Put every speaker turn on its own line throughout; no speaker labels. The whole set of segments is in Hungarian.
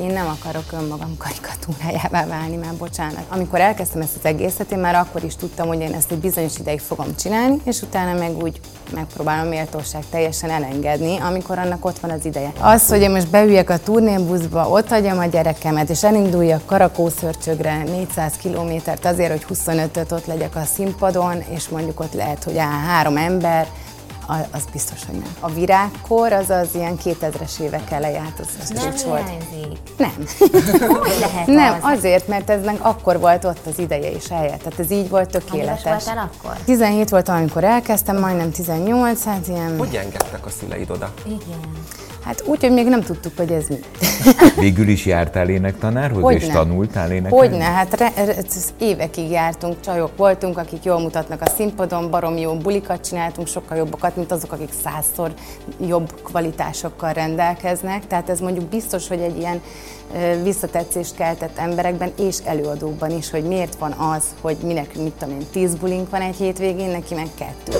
Én nem akarok önmagam karikatúrájává válni, már bocsánat. Amikor elkezdtem ezt az egészet, én már akkor is tudtam, hogy én ezt egy bizonyos ideig fogom csinálni, és utána meg úgy megpróbálom méltóság teljesen elengedni, amikor annak ott van az ideje. Az, hogy én most beüljek a turnébuszba, ott hagyjam a gyerekemet, és elinduljak Karakószörcsögre 400 kilométert azért, hogy 25-öt ott legyek a színpadon, és mondjuk ott lehet, hogy áll három ember, az biztos, hogy nem. A virágkor az az ilyen 2000-es évek elejét, az, az
nem
volt.
hiányzik.
Nem.
Hogy lehet
Nem,
az?
azért, mert ez meg akkor volt ott az ideje és helye. Tehát ez így volt tökéletes.
voltál akkor?
17 voltam, amikor elkezdtem, majdnem 18, hát ilyen...
Hogy engedtek a szüleid oda?
Igen.
Hát úgy, hogy még nem tudtuk, hogy ez mi.
Végül is jártál énektanárhoz,
Hogyne.
és tanultál énekelni?
Hogyne, hát re, re, évekig jártunk, csajok voltunk, akik jól mutatnak a színpadon, barom jó bulikat csináltunk, sokkal jobbakat, mint azok, akik százszor jobb kvalitásokkal rendelkeznek. Tehát ez mondjuk biztos, hogy egy ilyen visszatetszést keltett emberekben és előadókban is, hogy miért van az, hogy minek, mit tudom én, tíz bulink van egy hétvégén, neki meg kettő.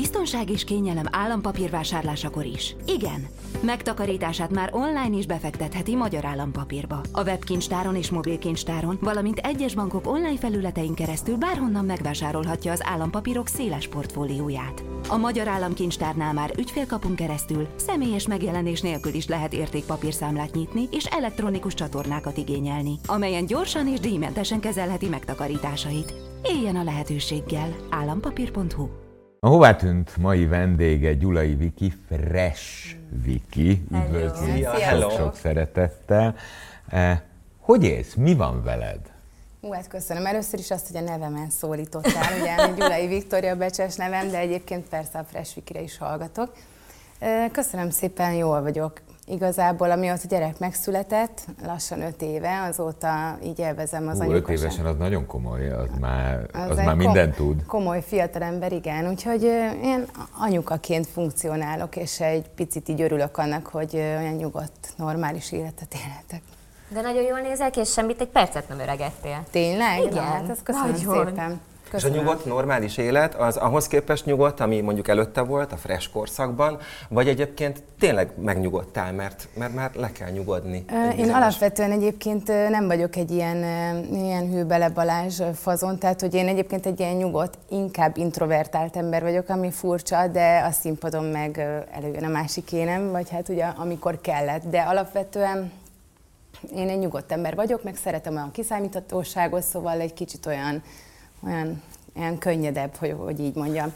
Biztonság és kényelem állampapírvásárlásakor is. Igen. Megtakarítását már online is befektetheti Magyar Állampapírba. A webkincstáron és mobilkincstáron, valamint egyes bankok online felületein keresztül bárhonnan megvásárolhatja az állampapírok széles portfólióját. A Magyar Államkincstárnál már ügyfélkapun keresztül személyes megjelenés nélkül is lehet értékpapírszámlát nyitni és elektronikus csatornákat igényelni, amelyen gyorsan és díjmentesen kezelheti megtakarításait. Éljen a lehetőséggel. állampapír.hu
A hová tűnt mai vendége Gyulai Viki, Fresh Viki. Üdvözlünk
Szia,
sok,
hello.
sok szeretettel. Eh, Hogy élsz? Mi van veled?
Hú, hát köszönöm. Először is azt, hogy a nevemen szólítottál, ugye, Gyulai Viktória becses nevem, de egyébként persze a Fresh Wikire is hallgatok. Ö, Köszönöm szépen, jól vagyok. Igazából, amióta a gyerek megszületett, lassan öt éve, azóta így élvezem az
Hú, öt évesen az nagyon komoly, az már, az
egy
már
kom-
mindent tud.
Komoly fiatalember, igen. Úgyhogy én anyukaként funkcionálok, és egy picit így örülök annak, hogy olyan nyugodt, normális életet élhetek.
De nagyon jól nézel ki, és semmit egy percet nem öregedtél.
Tényleg?
Igen,
Na, hát ezt köszönöm
nagyon.
szépen.
És a
Köszönöm.
nyugodt, normális élet az ahhoz képest nyugodt, ami mondjuk előtte volt, a fresh korszakban, vagy egyébként tényleg megnyugodtál, mert, mert már le kell nyugodni. Egy
Én
bizonyos-
alapvetően egyébként nem vagyok egy ilyen, ilyen hűbele Balázs fazon, tehát hogy én egyébként egy ilyen nyugodt, inkább introvertált ember vagyok, ami furcsa, de a színpadon meg előjön a másik énem, vagy hát ugye amikor kellett. De alapvetően én egy nyugodt ember vagyok, meg szeretem a kiszámíthatóságot, szóval egy kicsit olyan, olyan, olyan könnyedebb, hogy, hogy így mondjam.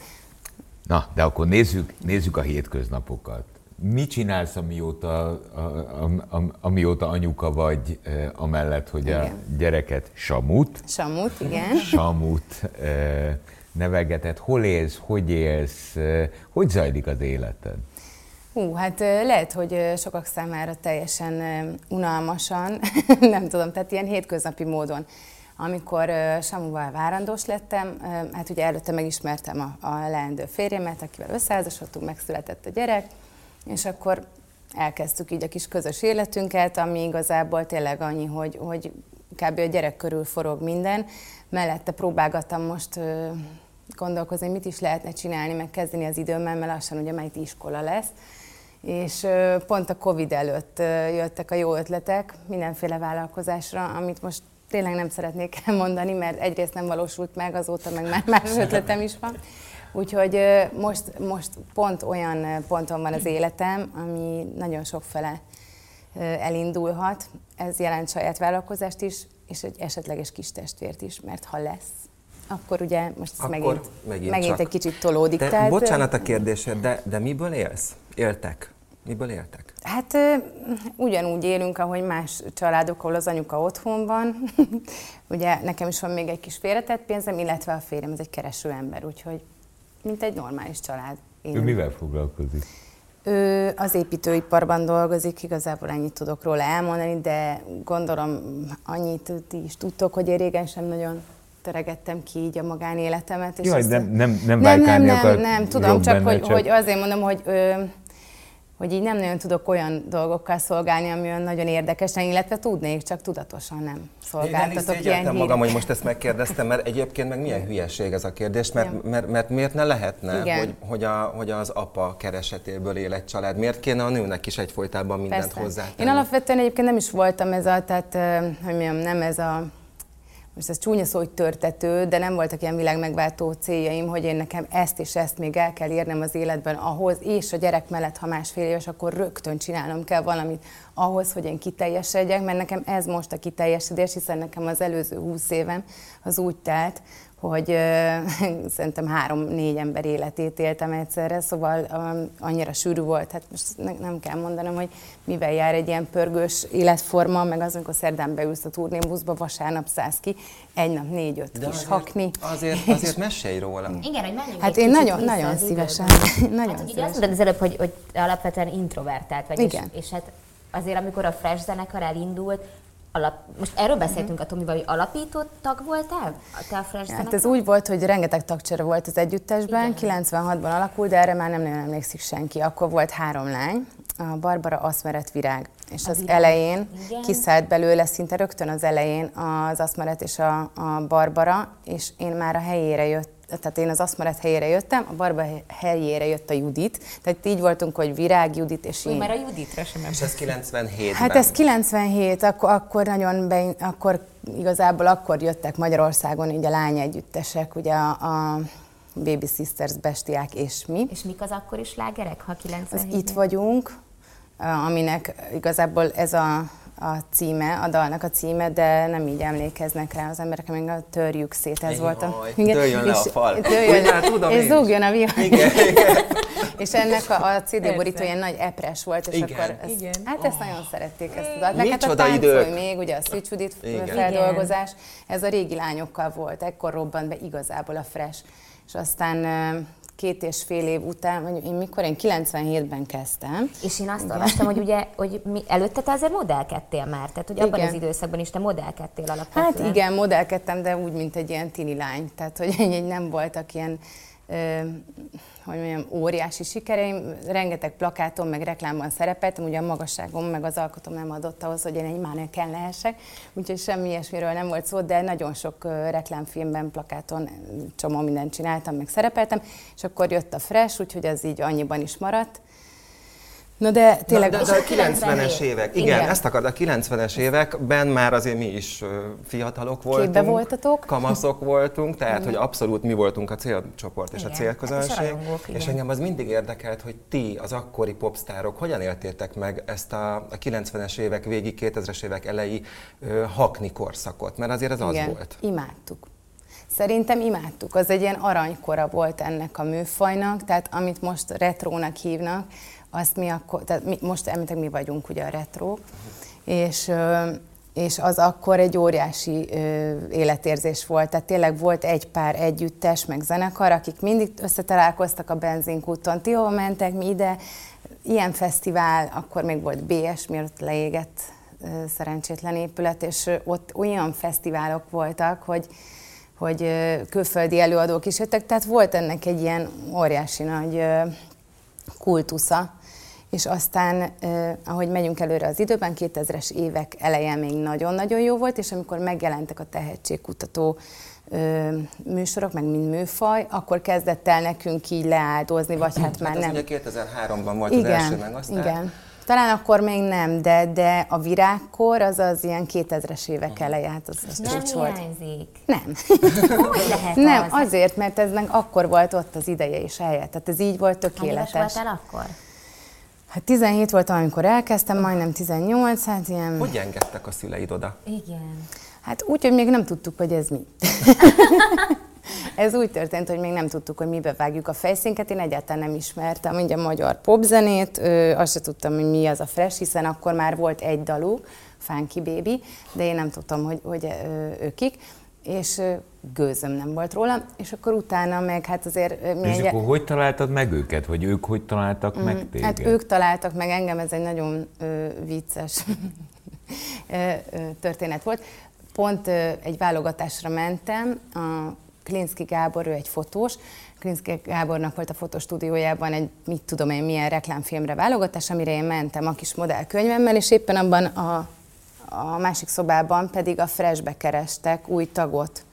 Na, de akkor nézzük, nézzük a hétköznapokat. Mit csinálsz, amióta, a, a, a, amióta anyuka vagy, eh, amellett, hogy a
Igen.
gyereket Samut,
Samut, igen.
Samut eh, nevegeted, hol élsz, hogy élsz, eh, hogy zajlik az életed?
Hú, hát ö, lehet, hogy ö, sokak számára teljesen ö, unalmasan, nem tudom, tehát ilyen hétköznapi módon. Amikor ö, Samuval várandós lettem, hát ugye előtte megismertem a, a leendő férjemet, akivel összeházasodtunk, megszületett a gyerek, és akkor elkezdtük így a kis közös életünket, ami igazából tényleg annyi, hogy, hogy kb. a gyerek körül forog minden. Mellette próbálgattam most gondolkozni, mit is lehetne csinálni, meg kezdeni az időmmel, mert lassan ugye itt iskola lesz. És pont a Covid előtt jöttek a jó ötletek mindenféle vállalkozásra, amit most tényleg nem szeretnék elmondani, mert egyrészt nem valósult meg, azóta meg már más ötletem is van. Úgyhogy most, most pont olyan ponton van az életem, ami nagyon sokfele elindulhat. Ez jelent saját vállalkozást is, és egy esetleges kis testvért is, mert ha lesz, akkor ugye most ez
Akkor
megint,
megint
megint
csak.
egy kicsit tolódik.
De
tehát,
bocsánat a kérdésed, de, de miből élsz? Éltek? Miből éltek?
Hát ugyanúgy élünk, ahogy más családok, ahol az anyuka otthon van. Ugye nekem is van még egy kis félretett pénzem, illetve a férjem, ez egy kereső ember, úgyhogy mint egy normális család.
Ő
élünk.
mivel foglalkozik?
Ő az építőiparban dolgozik, igazából ennyit tudok róla elmondani, de gondolom annyit ti is tudtok, hogy én régen sem nagyon töregettem ki így a magánéletemet. És
Jaj, nem, nem, nem
nem, nem, nem,
akar
nem, tudom, csak
benne,
hogy, hogy azért mondom, hogy, ö, hogy így nem nagyon tudok olyan dolgokkal szolgálni, ami olyan nagyon érdekesen, illetve tudnék, csak tudatosan nem szolgáltatok
Én
ilyen
magam, hogy most ezt megkérdeztem, mert egyébként meg milyen hülyeség ez a kérdés, mert,
Ja.
mert, mert miért ne lehetne,
Igen.
hogy, hogy, a, hogy az apa keresetéből él egy család? Miért kéne a nőnek is egyfolytában mindent
Persze.
hozzátenni?
Én alapvetően egyébként nem is voltam ez a, tehát, hogy mondjam, nem ez a, most ez csúnya szó, hogy törtető, de nem voltak ilyen világmegváltó céljaim, hogy én nekem ezt és ezt még el kell érnem az életben ahhoz, és a gyerek mellett, ha másfél éves, akkor rögtön csinálnom kell valamit ahhoz, hogy én kiteljesedjek, mert nekem ez most a kiteljesedés, hiszen nekem az előző húsz évem az úgy telt, hogy ö, szerintem három-négy ember életét éltem egyszerre, szóval ö, annyira sűrű volt, hát most ne, nem kell mondanom, hogy mivel jár egy ilyen pörgős életforma, meg az, amikor szerdán beülsz a turnébuszba, vasárnap szállsz ki, egy nap négy-öt kis
azért,
hakni.
Azért, azért mesélj róla.
Igen, hogy menjünk
Hát én nagyon,
vissza
nagyon szívesen. nagyon
Hát
szívesen.
mondtad az előbb, hogy, hogy alapvetően introvertált vagy, és,
Igen.
és hát azért amikor a Fresh zenekar elindult, alap, most erről beszéltünk a Tomival, hogy alapító tag voltál? Te a Fresh
Hát
zenekar?
ez úgy volt, hogy rengeteg tagcsere volt az együttesben, 96-ban alakult, de erre már nem nagyon emlékszik senki. Akkor volt három lány, a Barbara, Aszmeret, Virág. És az
Virág,
elején
igen.
kiszállt belőle szinte rögtön az elején az Aszmeret és a, a Barbara, és én már a helyére jött, tehát én az Aszmeret helyére jöttem, a Barbara helyére jött a Judit. Tehát így voltunk, hogy Virág, Judit és
Úgy
én.
már a Juditra sem
És ez 97-ben.
Hát ez 97, akkor, akkor nagyon be, akkor igazából akkor jöttek Magyarországon így a lány együttesek, ugye a, a Baby Sisters, Bestiák és mi.
És mik az akkori slágerek, ha
Az
97
itt vagyunk, aminek igazából ez a, a címe, a dalnak a címe, de nem így emlékeznek rá az emberek, még a törjük szét, ez
Jaj,
volt a...
dőljön le a fal.
Dőljön
Úgy már tudom
és
én
zúgjon a vihar.
Igen, igen.
És ennek a, a CD borító ilyen nagy epres volt, és
Igen.
akkor ezt,
Igen.
hát ezt nagyon szerették ezt a dalt. Meg hát a táncolj
idők.
még, ugye a
Igen.
feldolgozás, ez a régi lányokkal volt, ekkor robbant be igazából a Fresh. És aztán két és fél év után, vagy én mikor, én 97-ben kezdtem,
És én azt olvastam, hogy ugye, hogy mi, előtte te azért modellkedtél már, tehát hogy abban
Igen.
az időszakban is te modellkedtél alapvetően.
Hát igen, modellkedtem, de úgy, mint egy ilyen tini lány. Tehát, hogy így nem voltak ilyen, hogy mondjam, óriási sikereim. Rengeteg plakáton, meg reklámban szerepeltem, ugye a magasságom, meg az alkotom nem adott ahhoz, hogy én egy mannequin lehessek, úgyhogy semmi ilyesmiről nem volt szó, de nagyon sok reklámfilmben, plakáton csomó mindent csináltam, meg szerepeltem, és akkor jött a Fresh, úgyhogy az így annyiban is maradt. Na de tényleg...
De, de, de a 90-es évek, igen,
Igen.
ezt akar, a 90-es években már azért mi is fiatalok voltunk.
Képbe voltatok.
Kamaszok voltunk, tehát hogy abszolút mi voltunk a célcsoport és
Igen,
a célközönség.
hát és a rajongók,
és
igen.
engem az mindig érdekelt, hogy ti, az akkori popstárok, hogyan éltétek meg ezt a, a 90-es évek végi, 2000-es évek elejé ö, hakni korszakot, mert azért ez az
Igen,
volt.
imádtuk. Szerintem imádtuk. Az egy ilyen aranykora volt ennek a műfajnak, tehát amit most retrónak hívnak, azt mi akkor, tehát mi, most említek, mi vagyunk ugye a retro, és, és az akkor egy óriási életérzés volt. Tehát tényleg volt egy pár együttes, meg zenekar, akik mindig összetalálkoztak a benzinkúton. Ti hova mentek, mi ide? Ilyen fesztivál, akkor még volt BS, mielőtt leégett szerencsétlen épület, és ott olyan fesztiválok voltak, hogy hogy külföldi előadók is jöttek, tehát volt ennek egy ilyen óriási nagy kultusza, és aztán, eh, ahogy megyünk előre az időben, 2000-es évek eleje még nagyon-nagyon jó volt, és amikor megjelentek a tehetségkutató ö, műsorok, meg mind műfaj, akkor kezdett el nekünk így leáldozni, vagy hát már
Hát ez
nem.
ugye 2003-ban volt az első, meg aztán...
igen. Talán akkor még nem, de, de a virágkor az az ilyen 2000-es évek eleje, hát az, az
Nem
csúcs volt.
hiányzik.
Nem.
Hogy lehet
Nem,
az?
azért, mert eznek akkor volt ott az ideje és helye. Tehát ez így volt
Hány
tökéletes.
voltál akkor?
Hát 17 voltam, amikor elkezdtem, majdnem 18, hát ilyen...
Hogy engedtek a szüleid oda?
Igen.
Hát úgy, hogy még nem tudtuk, hogy ez mi. ez úgy történt, hogy még nem tudtuk, hogy mibe vágjuk a fejszénket. Én egyáltalán nem ismertem ugye a magyar popzenét, ö, azt se tudtam, hogy mi az a fresh, hiszen akkor már volt egy daluk, Funky Baby, de én nem tudtam, hogy, hogy ö, őkik és gőzöm nem volt róla, és akkor utána meg hát azért... mi
És
egy-
akkor hogy találtad meg őket? Vagy ők hogy találtak meg téged?
Hát ők találtak meg engem, ez egy nagyon ö, vicces ö, történet volt. Pont ö, egy válogatásra mentem a Klinszki Gábor, ő egy fotós, Klinszki Gábornak volt a fotostúdiójában egy, mit tudom én, milyen reklámfilmre válogatás, amire én mentem a kis modellkönyvemmel, és éppen abban a, a másik szobában pedig a Freshbe kerestek új tagot.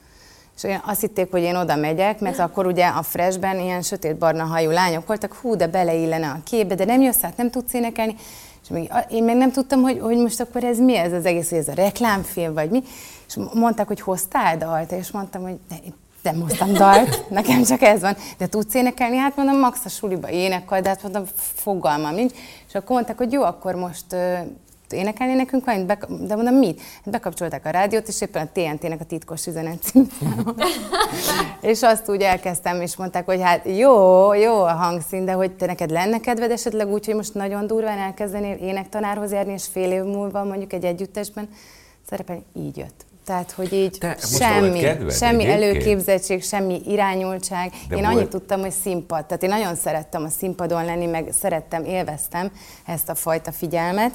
És olyan azt hitték, hogy én oda megyek, mert akkor ugye a Freshben ilyen sötétbarna hajú lányok voltak, hú, de beleillene a képbe, de nem jössz át, nem tudsz énekelni. És még, én meg nem tudtam, hogy, hogy most akkor ez mi ez az egész, hogy ez a reklámfilm, vagy mi. És mondták, hogy hoztál dalt, és mondtam, hogy de én nem hoztam dalt, nekem csak ez van. De tudsz énekelni? Hát mondom, max a suliba énekel, de hát mondom, fogalmam nincs. És akkor mondták, hogy jó, akkor most énekelni nekünk valamit, de mondom, mit? Bekapcsolták a rádiót, és éppen a TNT-nek a titkos üzenet És azt úgy elkezdtem, és mondták, hogy hát jó, jó a hangszín, de hogy te neked lenne kedved esetleg úgy, hogy most nagyon durván elkezdenél énektanárhoz járni, és fél év múlva mondjuk egy együttesben szerepelni, így jött. Tehát, hogy így Te, semmi, kedved, semmi előképzettség, semmi irányultság. De én volt... annyit tudtam, hogy színpad. Tehát én nagyon szerettem a színpadon lenni, meg szerettem, élveztem ezt a fajta figyelmet.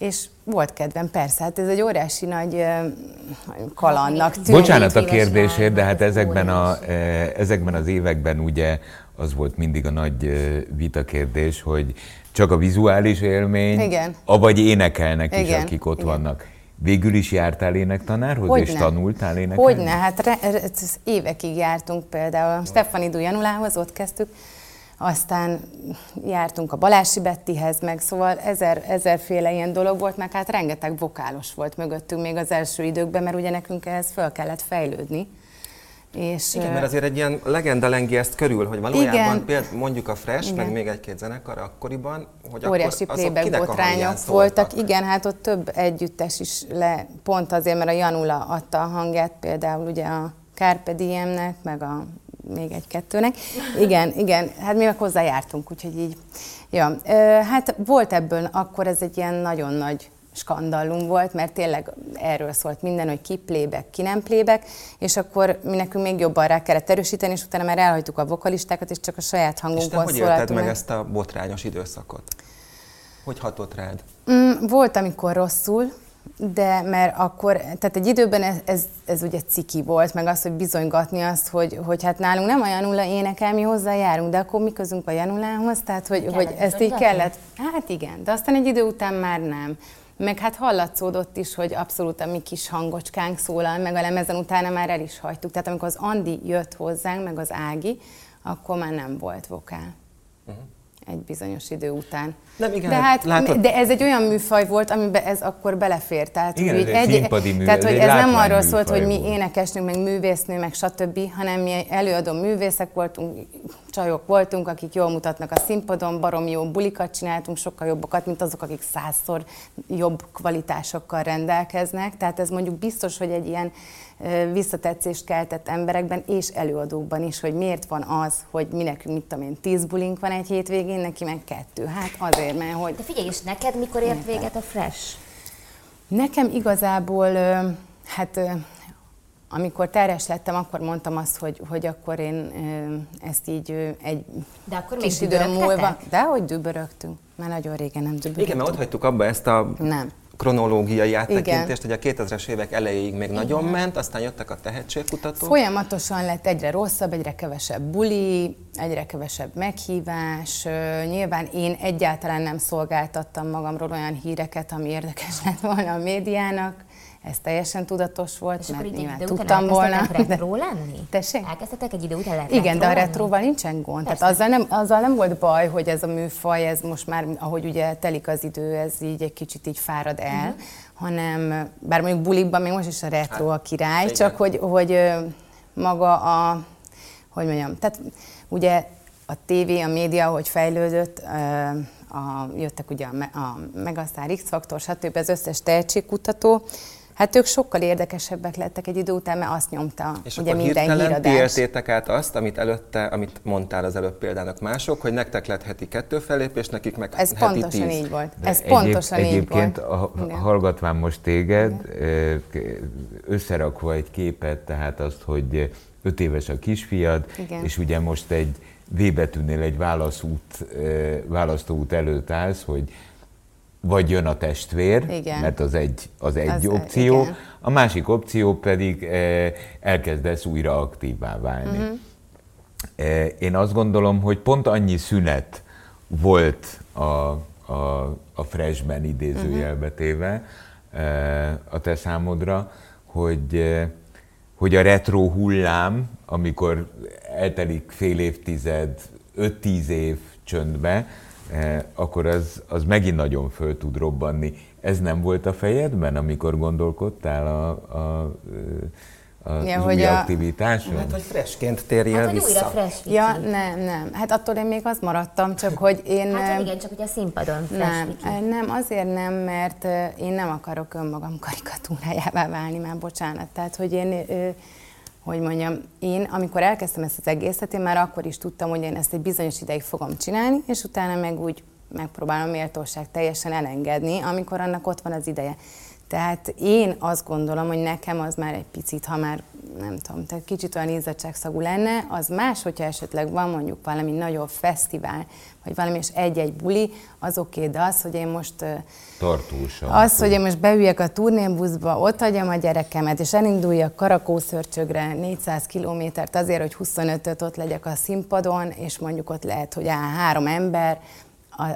És volt kedvem, persze, hát ez egy óriási nagy kalannak tűnik.
Bocsánat a kérdésért, de hát ezekben, a, ezekben az években ugye az volt mindig a nagy vitakérdés, hogy csak a vizuális élmény, Igen. avagy énekelnek Igen. is, akik ott Igen. vannak. Végül is jártál énektanárhoz, Hogyne. és tanultál énekelni?
Hogyne, hát re, évekig jártunk például. Stefani Dujanulához, ott kezdtük, aztán jártunk a Balási Bettihez, meg szóval ezer, ezerféle ilyen dolog volt, meg hát rengeteg vokálos volt mögöttünk még az első időkben, mert ugye nekünk ehhez föl kellett fejlődni.
És, igen, mert azért egy ilyen legenda lengi ezt körül, hogy valójában például mondjuk a Fresh, igen. meg még egy-két zenekar akkoriban, hogy
Óriási
akkor
playback botrányok voltak. Igen, hát ott több együttes is le, pont azért, mert a Janula adta a hangját például ugye a Carpe Diem-nek, meg a még egy-kettőnek. Igen, igen, hát mi meg hozzájártunk, úgyhogy így. Ja, hát volt ebből, akkor ez egy ilyen nagyon nagy skandallum volt, mert tényleg erről szólt minden, hogy ki plébek, ki nem plébek, és akkor mi nekünk még jobban rá kellett erősíteni, és utána már elhagytuk a vokalistákat, és csak a saját hangunkon
És te hogy élted meg ezt a botrányos időszakot? Hogy hatott rád?
Mm, volt, amikor rosszul, de mert akkor, tehát egy időben ez, ez, ez ugye ciki volt, meg az, hogy bizonygatni azt, hogy, hogy hát nálunk nem a Janula énekel, mi hozzájárunk, de akkor mi közünk a Janulához, tehát hogy, hogy ezt így kellett. Hát igen, de aztán egy idő után már nem. Meg hát hallatszódott is, hogy abszolút a mi kis hangocskánk szólal, meg a lemezen utána már el is hagytuk. Tehát amikor az Andi jött hozzánk, meg az Ági, akkor már nem volt vokál. Uh-huh egy bizonyos idő után. Nem, igen, de, hát, látod... de ez egy olyan műfaj volt, amiben ez akkor belefér. Tehát,
igen, hogy
egy,
egy mű,
tehát, hogy ez nem arról szólt, hogy mi énekesnünk, meg művésznő, meg stb., hanem mi előadó művészek voltunk, csajok voltunk, akik jól mutatnak a színpadon, barom jó bulikat csináltunk, sokkal jobbakat, mint azok, akik százszor jobb kvalitásokkal rendelkeznek. Tehát ez mondjuk biztos, hogy egy ilyen visszatetszést keltett emberekben és előadókban is, hogy miért van az, hogy mi nekünk, mit tudom én, tíz bulink van egy hétvégén, neki meg kettő. Hát azért, mert hogy...
De figyelj, és neked mikor ért véget a Fresh?
Nekem igazából, hát amikor terhes lettem, akkor mondtam azt, hogy, hogy akkor én ezt így egy
De akkor kis idő múlva...
De hogy dübörögtünk? Már nagyon régen nem dübörögtünk.
Igen, mert ott hagytuk abba ezt a nem kronológiai áttekintést, hogy a 2000-es évek elejéig még Igen. nagyon ment, aztán jöttek a tehetségkutatók.
Folyamatosan lett egyre rosszabb, egyre kevesebb buli, egyre kevesebb meghívás. Nyilván én egyáltalán nem szolgáltattam magamról olyan híreket, ami érdekes lett volna a médiának ez teljesen tudatos volt,
és
mert
nyilván tudtam volna. retro lenni?
Tessék?
Elkezdtetek egy idő után
Igen, de a retróval nincsen gond. Persze. Tehát azzal nem, azzal nem volt baj, hogy ez a műfaj, ez most már, ahogy ugye telik az idő, ez így egy kicsit így fárad el, uh-huh. hanem, bár mondjuk bulikban még most is a retro a király, hát, csak hogy, hogy maga a, hogy mondjam, tehát ugye a tévé, a média, hogy fejlődött, a, jöttek ugye a, a Megasztár X-faktor, stb. az összes tehetségkutató, Hát ők sokkal érdekesebbek lettek egy idő után, mert azt nyomta
és
ugye
akkor minden híradás. értétek át azt, amit előtte, amit mondtál az előbb példának mások, hogy nektek lett heti kettő fellépés, nekik meg
Ez
heti
pontosan
tíz.
így volt. Ez egyéb, pontosan
egyébként
így
volt. Egyébként hallgatván most téged, Igen. összerakva egy képet, tehát azt, hogy öt éves a kisfiad, Igen. és ugye most egy V betűnél egy válaszút, választóút előtt állsz, hogy vagy jön a testvér, igen. mert az egy, az egy az, opció, igen. a másik opció pedig eh, elkezdesz újra aktívvá válni. Uh-huh. Eh, én azt gondolom, hogy pont annyi szünet volt a, a, a freshben idézőjelbe téve eh, a te számodra, hogy, eh, hogy a retro hullám, amikor eltelik fél évtized, 5-10 év csöndbe, akkor az, az megint nagyon föl tud robbanni. Ez nem volt a fejedben, amikor gondolkodtál a, a, a ja, hogy a... aktivitáson?
Hát, hogy freshként térjél
hát,
vissza.
fresh
ja, nem, nem. Hát attól én még az maradtam, csak hogy én...
Hát igen, csak hogy a színpadon fresh
Nem, viki. nem, azért nem, mert én nem akarok önmagam karikatúrájává válni, már bocsánat. Tehát, hogy én hogy mondjam, én amikor elkezdtem ezt az egészet, én már akkor is tudtam, hogy én ezt egy bizonyos ideig fogom csinálni, és utána meg úgy megpróbálom méltóság teljesen elengedni, amikor annak ott van az ideje. Tehát én azt gondolom, hogy nekem az már egy picit, ha már nem tudom, tehát kicsit olyan ízadságszagú lenne, az más, hogyha esetleg van mondjuk valami nagyobb fesztivál, vagy valami és egy-egy buli, az oké, okay, de az, hogy én most...
Tartósan.
Az, hogy én most beüljek a turnébuszba, ott hagyjam a gyerekemet, és elinduljak Karakószörcsögre 400 kilométert azért, hogy 25-öt ott legyek a színpadon, és mondjuk ott lehet, hogy áll három ember,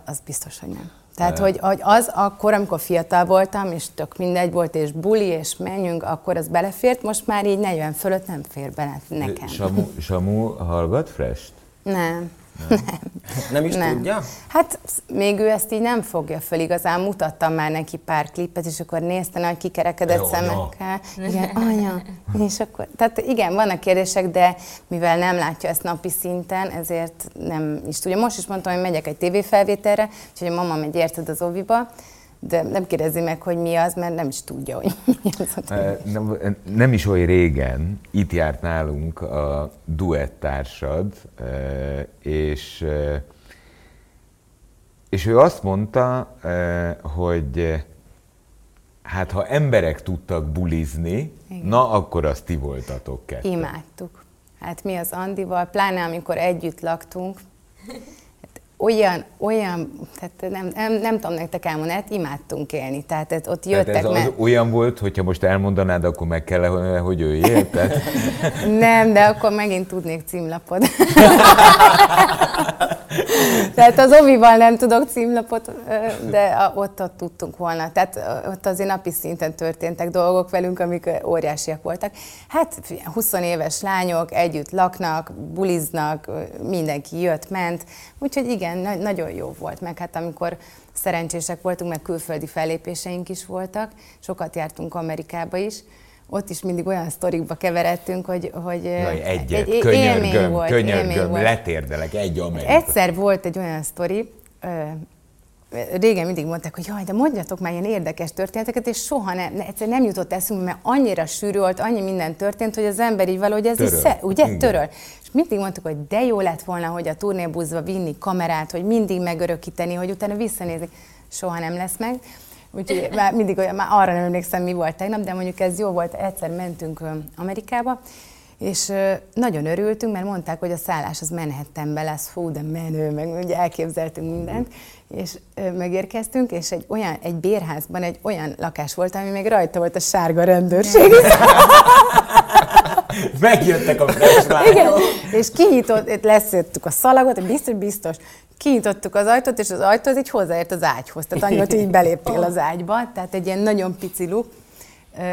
az biztos, hogy nem. Tehát, hogy, hogy az akkor, amikor fiatal voltam, és tök mindegy volt, és buli, és menjünk, akkor az belefért, most már így 40 fölött nem fér bele nekem.
Samu, Samu hallgat Fresh-t?
Nem. Nem.
Nem is nem. tudja?
Hát még ő ezt így nem fogja föl, igazán mutattam már neki pár klipet, és akkor nézte nagy kikerekedett Jó, szemekkel. Igen, anya. És akkor, tehát igen, vannak kérdések, de mivel nem látja ezt napi szinten, ezért nem is tudja. Most is mondtam, hogy megyek egy tévéfelvételre, úgyhogy a mama megy érted az oviba, de nem kérdezi meg, hogy mi az, mert nem is tudja, hogy mi az.
Nem, nem is oly régen itt járt nálunk a duettársad, és, és ő azt mondta, hogy hát ha emberek tudtak bulizni, Igen. na akkor azt ti voltatok kettő.
Imádtuk. Hát mi az Andival, pláne amikor együtt laktunk, olyan, olyan, tehát nem, nem, nem tudom nektek elmondani, hát imádtunk élni. Tehát ez, ott jöttek tehát
ez mert... az olyan volt, hogyha most elmondanád, akkor meg kell, hogy ő élt? Tehát...
nem, de akkor megint tudnék címlapot. Tehát az ovival nem tudok címlapot, de ott, ott tudtunk volna. Tehát ott azért napi szinten történtek dolgok velünk, amik óriásiak voltak. Hát 20 éves lányok együtt laknak, buliznak, mindenki jött, ment. Úgyhogy igen, na- nagyon jó volt. Meg hát amikor szerencsések voltunk, meg külföldi fellépéseink is voltak, sokat jártunk Amerikába is, ott is mindig olyan sztorikba keveredtünk, hogy, hogy
Jaj, egyet, egy, könyörgöm, volt, könyörgöm, volt. letérdelek, egy Amerika.
Egyszer volt egy olyan sztori, régen mindig mondták, hogy jaj, de mondjatok már ilyen érdekes történeteket, és soha nem, ne, egyszer nem jutott eszünkbe, mert annyira sűrű volt, annyi minden történt, hogy az ember így valahogy ez töröl. is, ugye, Igen. töröl. És mindig mondtuk, hogy de jó lett volna, hogy a turnébuszba vinni kamerát, hogy mindig megörökíteni, hogy utána visszanézni. Soha nem lesz meg. Úgyhogy már mindig olyan, már arra nem emlékszem, mi volt tegnap, de mondjuk ez jó volt, egyszer mentünk Amerikába, és nagyon örültünk, mert mondták, hogy a szállás az Manhattanbe lesz, fú, de menő, meg ugye elképzeltünk mindent, és megérkeztünk, és egy olyan, egy bérházban egy olyan lakás volt, ami még rajta volt a sárga rendőrség.
Megjöttek a fresh
Igen, és kinyitott, leszőttük a szalagot, biztos, biztos, kinyitottuk az ajtót, és az ajtó az így hozzáért az ágyhoz. Tehát annyi hogy így beléptél az ágyba, tehát egy ilyen nagyon pici luk.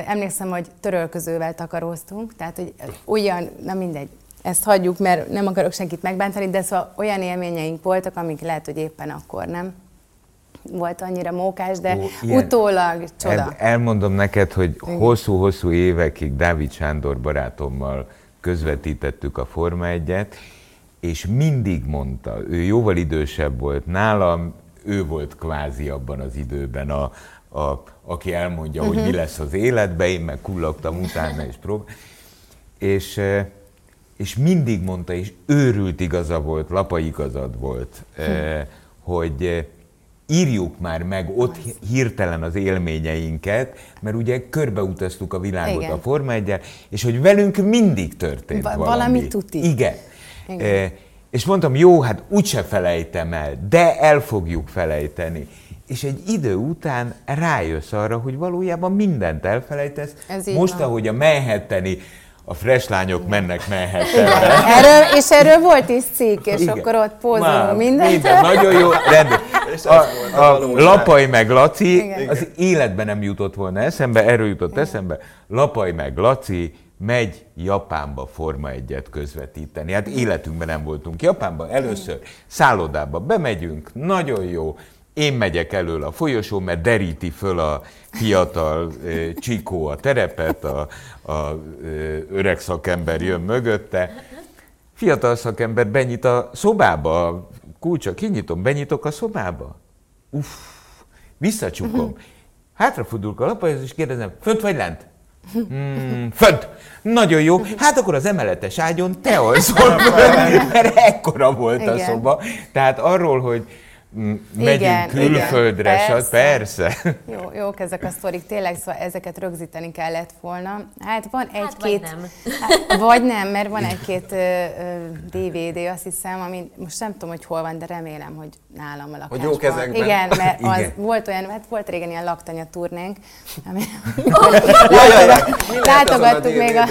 Emlékszem, hogy törölközővel takaróztunk, tehát hogy olyan, na mindegy, ezt hagyjuk, mert nem akarok senkit megbántani, de szóval olyan élményeink voltak, amik lehet, hogy éppen akkor nem volt annyira mókás, de Ó, ilyen, utólag csoda. El,
elmondom neked, hogy hosszú-hosszú évekig Dávid Sándor barátommal közvetítettük a Forma 1 és mindig mondta, ő jóval idősebb volt nálam, ő volt kvázi abban az időben a, a, aki elmondja, uh-huh. hogy mi mhm. lesz az életben, én meg kullogtam utána és prób. És, és mindig mondta, és őrült igaza volt, lapa igazad volt, hogy eh, írjuk már meg ott hirtelen az élményeinket, mert ugye körbeutaztuk a világot Igen. a Forma 1 és hogy velünk mindig történt Va- valami.
Valami tuti.
Igen. Igen. És mondtam, jó, hát úgyse felejtem el, de el fogjuk felejteni. és egy idő után rájössz arra, hogy valójában mindent elfelejtesz. Ez Most, van. ahogy a Manhattani a fresh lányok mennek Manhattanre.
Erről, és erről volt is cikk, és Igen. akkor ott pózolunk mindent. Minden,
nagyon jó, rendben. A, a, a Lapai meg Laci Igen. az életben nem jutott volna eszembe, erről jutott Igen. eszembe. Lapai meg Laci megy Japánba Forma egyet közvetíteni. Hát életünkben nem voltunk Japánban, először szállodába bemegyünk, nagyon jó, én megyek elől a folyosó, mert deríti föl a fiatal e, csikó a terepet, a, a e, öreg szakember jön mögötte. Fiatal szakember benyit a szobába, kulcsa, kinyitom, benyitok a szobába. Uff, visszacsukom. Hátrafordulok a lapajhoz, és kérdezem, fönt vagy lent? Hmm, fönt! Nagyon jó. Hát akkor az emeletes ágyon te alszol, mert ekkora volt Igen. a szoba. Tehát arról, hogy megyünk igen, külföldre, igen, persze. persze.
Jó, jók ezek a sztorik, tényleg, szóval ezeket rögzíteni kellett volna. Hát van egy-két... Hát, vagy nem. Hát, vagy nem, mert van egy-két DVD, azt hiszem, ami most nem tudom, hogy hol van, de remélem, hogy nálam a lakásban.
Hogy jó kezekben.
Igen, mert igen. az volt olyan, hát volt régen ilyen laktanya turnénk, ami... látogattuk még a...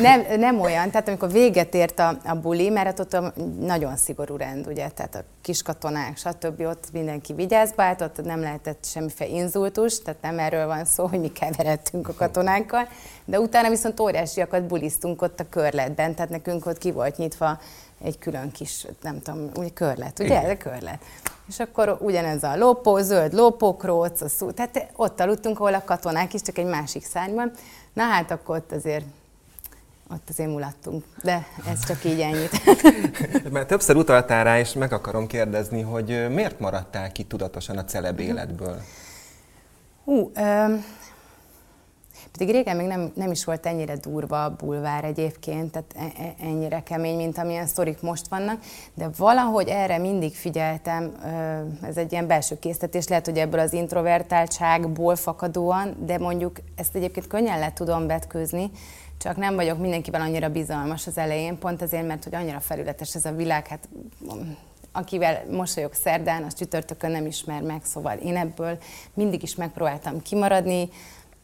Nem, nem olyan, tehát amikor véget ért a, a buli, mert ott a nagyon szigorú rend, ugye, tehát a kiskatonák, stb. Ott mindenki vigyázba állt, ott nem lehetett semmiféle inzultus, tehát nem erről van szó, hogy mi keveredtünk a katonákkal, de utána viszont óriásiakat bulisztunk ott a körletben, tehát nekünk ott ki volt nyitva egy külön kis, nem tudom, úgy körlet, ugye? Ez a körlet. És akkor ugyanez a lópó, zöld lópókróc, a tehát ott aludtunk, ahol a katonák is, csak egy másik szárnyban. Na hát akkor ott azért ott azért mulattunk, de ez csak így ennyit.
Mert többször utaltál rá, és meg akarom kérdezni, hogy miért maradtál ki tudatosan a celeb életből?
Hú, öm, pedig régen még nem, nem is volt ennyire durva a bulvár egyébként, tehát e, e, ennyire kemény, mint amilyen sztorik most vannak, de valahogy erre mindig figyeltem, ez egy ilyen belső késztetés, lehet, hogy ebből az introvertáltságból fakadóan, de mondjuk ezt egyébként könnyen le tudom vetkőzni, csak nem vagyok mindenkivel annyira bizalmas az elején, pont azért, mert hogy annyira felületes ez a világ, hát akivel mosolyog szerdán, az csütörtökön nem ismer meg, szóval én ebből mindig is megpróbáltam kimaradni,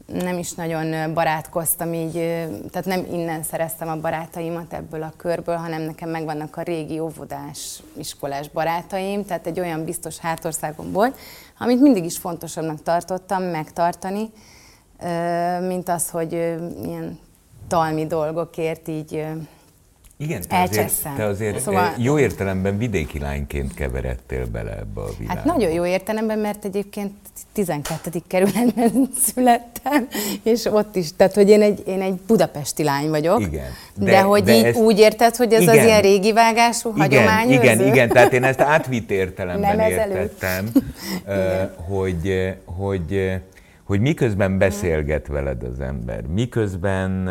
nem is nagyon barátkoztam így, tehát nem innen szereztem a barátaimat ebből a körből, hanem nekem megvannak a régi óvodás, iskolás barátaim, tehát egy olyan biztos hátországom volt, amit mindig is fontosabbnak tartottam megtartani, mint az, hogy ilyen talmi dolgokért így
igen, te azért, te azért szóval, jó értelemben vidéki lányként keveredtél bele ebbe a világba.
Hát nagyon jó értelemben, mert egyébként 12. kerületben születtem, és ott is, tehát hogy én egy, én egy budapesti lány vagyok. Igen. De, de hogy de így ezt, úgy érted, hogy ez igen, az ilyen régi vágású, igen?
Igen, igen, tehát én ezt átvitt értelemben Nem értettem, hogy, hogy hogy miközben beszélget veled az ember, miközben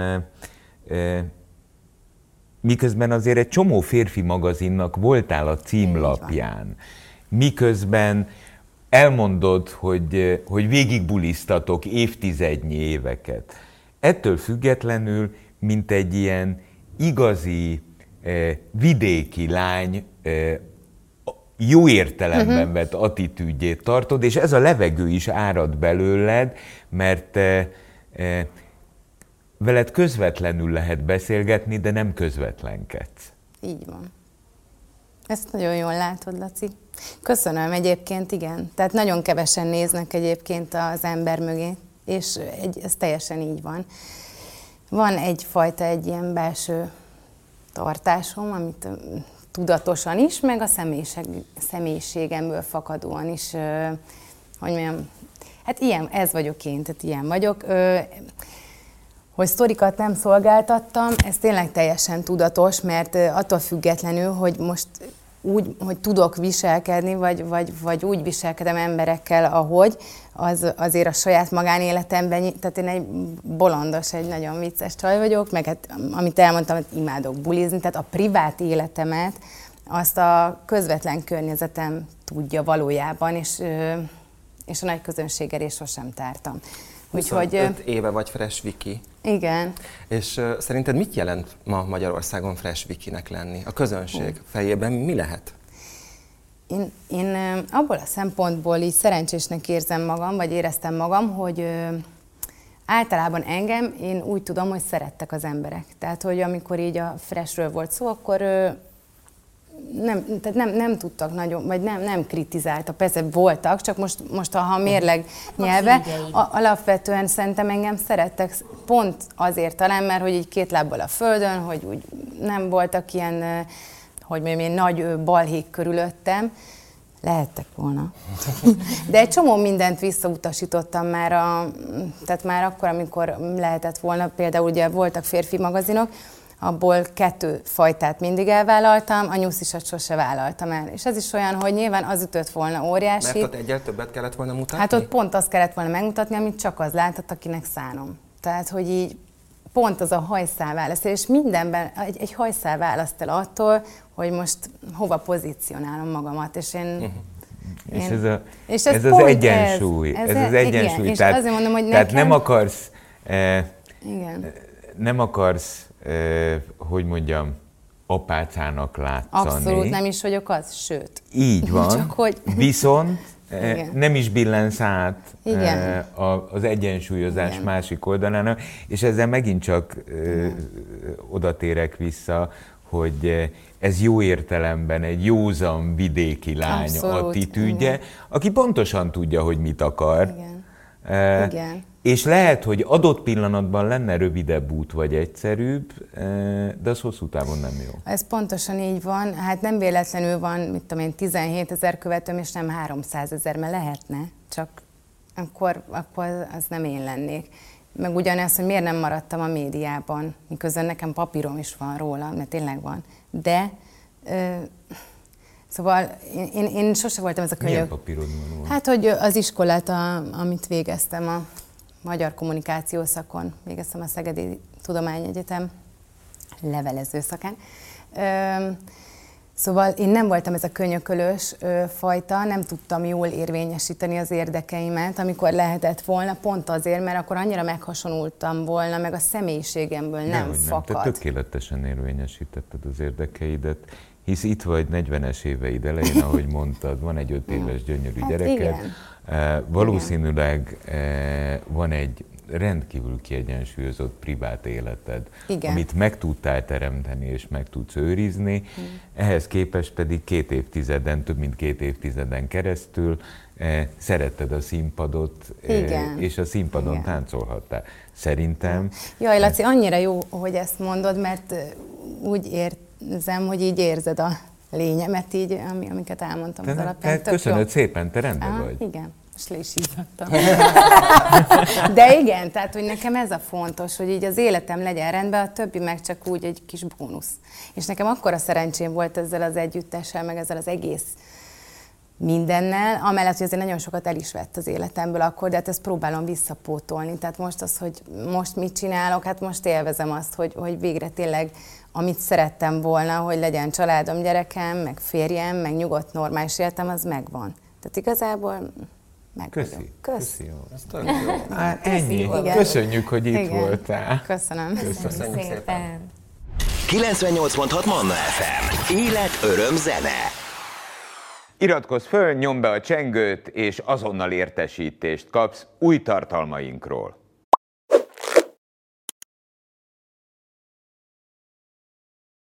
miközben azért egy csomó férfi magazinnak voltál a címlapján, miközben elmondod, hogy, hogy végigbulisztatok évtizednyi éveket. Ettől függetlenül, mint egy ilyen igazi vidéki lány jó értelemben uh-huh. vett attitűdjét tartod, és ez a levegő is árad belőled, mert e, e, veled közvetlenül lehet beszélgetni, de nem közvetlenkedsz.
Így van. Ezt nagyon jól látod, Laci. Köszönöm egyébként, igen. Tehát nagyon kevesen néznek egyébként az ember mögé, és egy, ez teljesen így van. Van egyfajta egy ilyen belső tartásom, amit tudatosan is, meg a személyiség, személyiségemből fakadóan is, hogy mondjam, hát ilyen, ez vagyok én, tehát ilyen vagyok. Hogy sztorikat nem szolgáltattam, ez tényleg teljesen tudatos, mert attól függetlenül, hogy most úgy, hogy tudok viselkedni, vagy, vagy, vagy úgy viselkedem emberekkel, ahogy, az azért a saját magánéletemben, tehát én egy bolondos, egy nagyon vicces csaj vagyok, meg hát, amit elmondtam, hogy imádok bulizni, tehát a privát életemet azt a közvetlen környezetem tudja valójában, és, és a nagy közönséggel is sosem tártam.
Úgyhogy, 25 éve vagy Fresh Wiki.
Igen.
És uh, szerinted mit jelent ma Magyarországon Fresh Wikinek lenni? A közönség fejében mi lehet?
én, én abból a szempontból így szerencsésnek érzem magam, vagy éreztem magam, hogy általában engem, én úgy tudom, hogy szerettek az emberek. Tehát, hogy amikor így a Freshről volt szó, akkor nem, tehát nem, nem tudtak nagyon, vagy nem, nem kritizáltak, persze voltak, csak most, most ha mérleg nyelve, a, alapvetően szerintem engem szerettek, pont azért talán, mert hogy így két lábbal a földön, hogy úgy nem voltak ilyen, hogy mondjam, én nagy balhék körülöttem, Lehettek volna. De egy csomó mindent visszautasítottam már, a, tehát már akkor, amikor lehetett volna, például ugye voltak férfi magazinok, abból kettő fajtát mindig elvállaltam, a nyuszisat sose vállaltam el. És ez is olyan, hogy nyilván az ütött volna óriási.
Mert ott egyel többet kellett volna mutatni?
Hát ott pont azt kellett volna megmutatni, amit csak az láthat, akinek szánom. Tehát, hogy így pont az a hajszál választ, és mindenben egy, egy hajszál választ el attól, hogy most hova pozícionálom magamat, és én uh-huh.
És ez, a, és ez, ez az egyensúly. Ez, ez, ez az egyensúly. Igen, tehát, azért mondom, hogy tehát nekem... nem akarsz, eh, igen. nem akarsz hogy mondjam, apácának látszani.
Abszolút nem is vagyok az, sőt.
Így van. Csak hogy... Viszont Igen. nem is billensz át Igen. az egyensúlyozás Igen. másik oldalának, és ezzel megint csak Igen. oda térek vissza, hogy ez jó értelemben egy józan vidéki lány Abszolút. attitűdje, Igen. aki pontosan tudja, hogy mit akar. Igen. Igen. És lehet, hogy adott pillanatban lenne rövidebb út, vagy egyszerűbb, eh, de az hosszú távon nem jó.
Ez pontosan így van. Hát nem véletlenül van, mit tudom én, 17 ezer követőm, és nem 300 ezer, mert lehetne, csak akkor, akkor az nem én lennék. Meg ugyanez, hogy miért nem maradtam a médiában, miközben nekem papírom is van róla, mert tényleg van. De ö, Szóval én, én, én sose voltam ez a könyv.
Milyen papírod van?
Hát, hogy az iskolát, a, amit végeztem, a magyar kommunikáció szakon, végeztem a Szegedi Tudományegyetem levelező szakán. Szóval én nem voltam ez a könyökölős fajta, nem tudtam jól érvényesíteni az érdekeimet, amikor lehetett volna, pont azért, mert akkor annyira meghasonultam volna, meg a személyiségemből nem, nem fakad.
Nem. Te tökéletesen érvényesítetted az érdekeidet, hisz itt vagy 40-es éveid elején, ahogy mondtad, van egy 5 éves gyönyörű hát gyereked, igen. Valószínűleg van egy rendkívül kiegyensúlyozott privát életed, Igen. amit meg tudtál teremteni és meg tudsz őrizni, mm. ehhez képest pedig két évtizeden, több mint két évtizeden keresztül eh, szeretted a színpadot,
Igen.
és a színpadon Igen. táncolhattál. Szerintem...
Jaj, Laci, annyira jó, hogy ezt mondod, mert úgy érzem, hogy így érzed a lényemet így, ami, amiket elmondtam te, az alapján.
Te, köszönöd jó. szépen, te rendben Á, vagy.
Igen. Most le is De igen, tehát hogy nekem ez a fontos, hogy így az életem legyen rendben, a többi meg csak úgy egy kis bónusz. És nekem akkora szerencsém volt ezzel az együttessel, meg ezzel az egész mindennel, amellett, hogy azért nagyon sokat el is vett az életemből akkor, de hát ezt próbálom visszapótolni. Tehát most az, hogy most mit csinálok, hát most élvezem azt, hogy, hogy végre tényleg amit szerettem volna, hogy legyen családom, gyerekem, meg férjem, meg nyugodt, normális életem, az megvan. Tehát igazából meg
Köszi. Kösz. Köszi. Jó. Ez jó. Hát ennyi. Igen. Köszönjük, hogy itt Igen. voltál.
Köszönöm.
Köszönöm, Köszönöm szépen. szépen.
98.6 Manna FM. Élet, öröm, zene.
Iratkozz föl, nyomd be a csengőt, és azonnal értesítést kapsz új tartalmainkról.